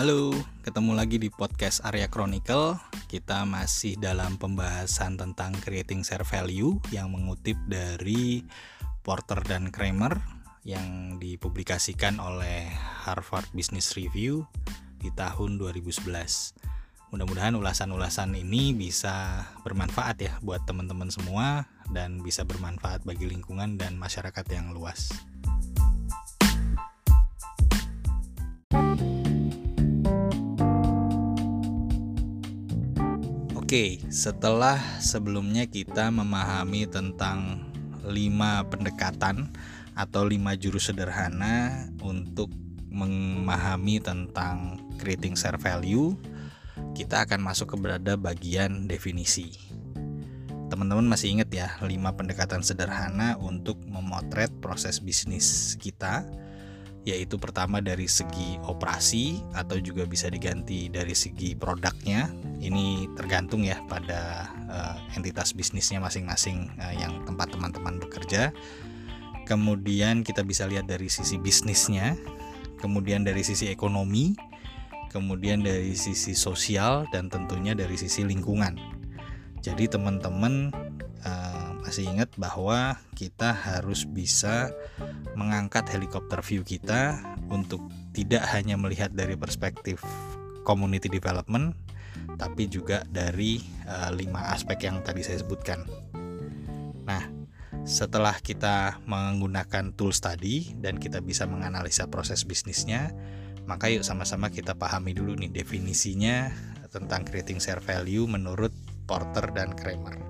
Halo, ketemu lagi di podcast Area Chronicle. Kita masih dalam pembahasan tentang creating share value yang mengutip dari Porter dan Kramer yang dipublikasikan oleh Harvard Business Review di tahun 2011. Mudah-mudahan ulasan-ulasan ini bisa bermanfaat ya buat teman-teman semua dan bisa bermanfaat bagi lingkungan dan masyarakat yang luas. Oke, setelah sebelumnya kita memahami tentang lima pendekatan atau lima jurus sederhana untuk memahami tentang creating share value, kita akan masuk ke berada bagian definisi. Teman-teman masih ingat ya, lima pendekatan sederhana untuk memotret proses bisnis kita yaitu pertama dari segi operasi atau juga bisa diganti dari segi produknya. Ini tergantung ya pada uh, entitas bisnisnya masing-masing uh, yang tempat teman-teman bekerja. Kemudian kita bisa lihat dari sisi bisnisnya, kemudian dari sisi ekonomi, kemudian dari sisi sosial dan tentunya dari sisi lingkungan. Jadi teman-teman uh, masih ingat bahwa kita harus bisa mengangkat helikopter view kita untuk tidak hanya melihat dari perspektif community development tapi juga dari uh, lima aspek yang tadi saya sebutkan. Nah, setelah kita menggunakan tools tadi dan kita bisa menganalisa proses bisnisnya, maka yuk sama-sama kita pahami dulu nih definisinya tentang creating share value menurut Porter dan Kramer.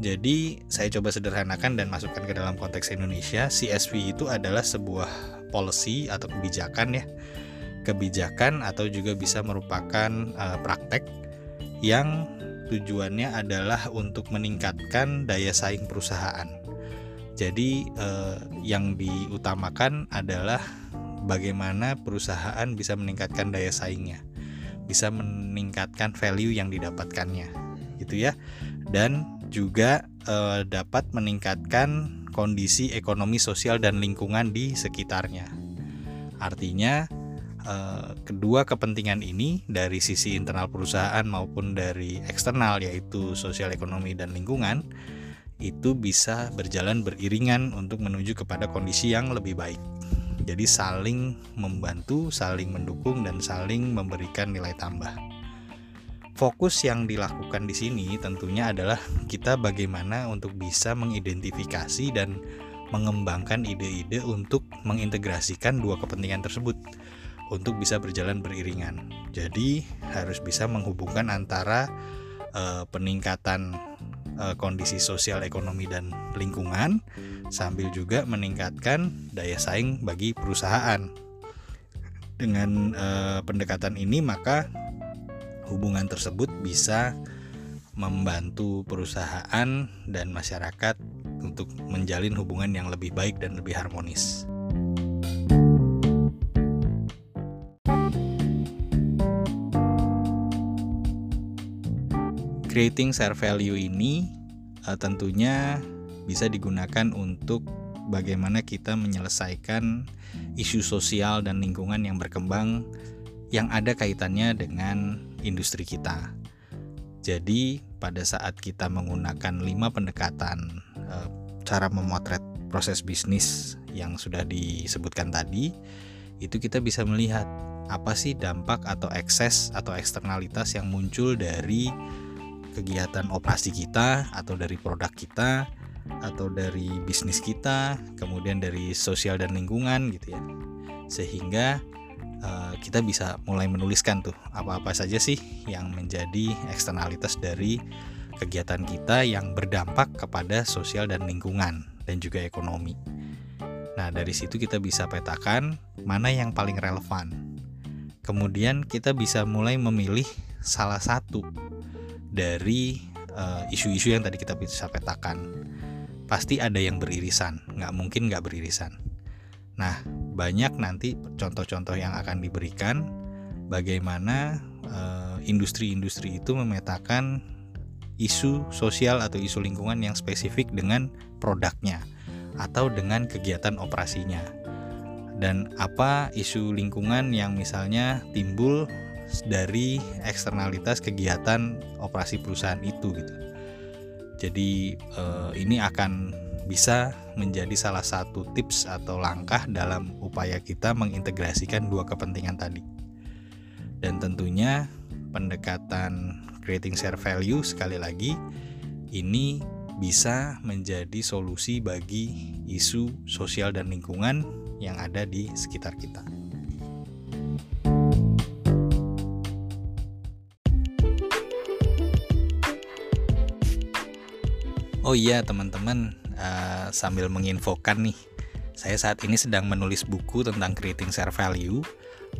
Jadi saya coba sederhanakan dan masukkan ke dalam konteks Indonesia. CSV itu adalah sebuah policy atau kebijakan ya. Kebijakan atau juga bisa merupakan uh, praktek yang tujuannya adalah untuk meningkatkan daya saing perusahaan. Jadi uh, yang diutamakan adalah bagaimana perusahaan bisa meningkatkan daya saingnya, bisa meningkatkan value yang didapatkannya, gitu ya. Dan juga eh, dapat meningkatkan kondisi ekonomi sosial dan lingkungan di sekitarnya. Artinya eh, kedua kepentingan ini dari sisi internal perusahaan maupun dari eksternal yaitu sosial ekonomi dan lingkungan itu bisa berjalan beriringan untuk menuju kepada kondisi yang lebih baik. Jadi saling membantu, saling mendukung dan saling memberikan nilai tambah fokus yang dilakukan di sini tentunya adalah kita bagaimana untuk bisa mengidentifikasi dan mengembangkan ide-ide untuk mengintegrasikan dua kepentingan tersebut untuk bisa berjalan beriringan. Jadi harus bisa menghubungkan antara uh, peningkatan uh, kondisi sosial, ekonomi dan lingkungan sambil juga meningkatkan daya saing bagi perusahaan. Dengan uh, pendekatan ini maka hubungan tersebut bisa membantu perusahaan dan masyarakat untuk menjalin hubungan yang lebih baik dan lebih harmonis. Creating share value ini uh, tentunya bisa digunakan untuk bagaimana kita menyelesaikan isu sosial dan lingkungan yang berkembang yang ada kaitannya dengan industri kita. Jadi, pada saat kita menggunakan lima pendekatan e, cara memotret proses bisnis yang sudah disebutkan tadi, itu kita bisa melihat apa sih dampak atau ekses atau eksternalitas yang muncul dari kegiatan operasi kita atau dari produk kita atau dari bisnis kita, kemudian dari sosial dan lingkungan gitu ya. Sehingga Eh, kita bisa mulai menuliskan tuh apa-apa saja sih yang menjadi eksternalitas dari kegiatan kita yang berdampak kepada sosial dan lingkungan dan juga ekonomi. Nah, dari situ kita bisa petakan mana yang paling relevan. Kemudian kita bisa mulai memilih salah satu dari eh, isu-isu uh, yang tadi kita bisa petakan. Pasti ada yang beririsan, nggak mungkin nggak beririsan. Nah, banyak nanti contoh-contoh yang akan diberikan bagaimana eh, industri-industri uh, itu memetakan isu sosial atau isu lingkungan yang spesifik dengan produknya atau dengan kegiatan operasinya. dan apa isu lingkungan yang misalnya timbul dari eksternalitas kegiatan operasi perusahaan itu gitu. Jadi eh, ini akan bisa menjadi salah satu tips atau langkah dalam upaya kita mengintegrasikan dua kepentingan tadi. Dan tentunya pendekatan creating share value sekali lagi ini bisa menjadi solusi bagi isu sosial dan lingkungan yang ada di sekitar kita. Oh iya teman-teman, uh, sambil menginfokan nih, saya saat ini sedang menulis buku tentang creating share value,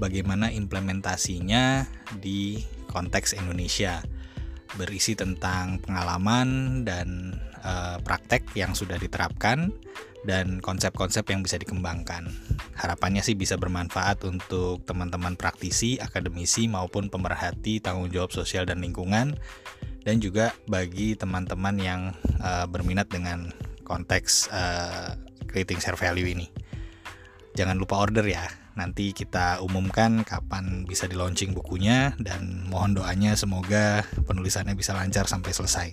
bagaimana implementasinya di konteks Indonesia, berisi tentang pengalaman dan uh, praktek yang sudah diterapkan dan konsep-konsep yang bisa dikembangkan. Harapannya sih bisa bermanfaat untuk teman-teman praktisi, akademisi maupun pemerhati tanggung jawab sosial dan lingkungan dan juga bagi teman-teman yang uh, berminat dengan konteks uh, creating share value ini. Jangan lupa order ya. Nanti kita umumkan kapan bisa di launching bukunya dan mohon doanya semoga penulisannya bisa lancar sampai selesai.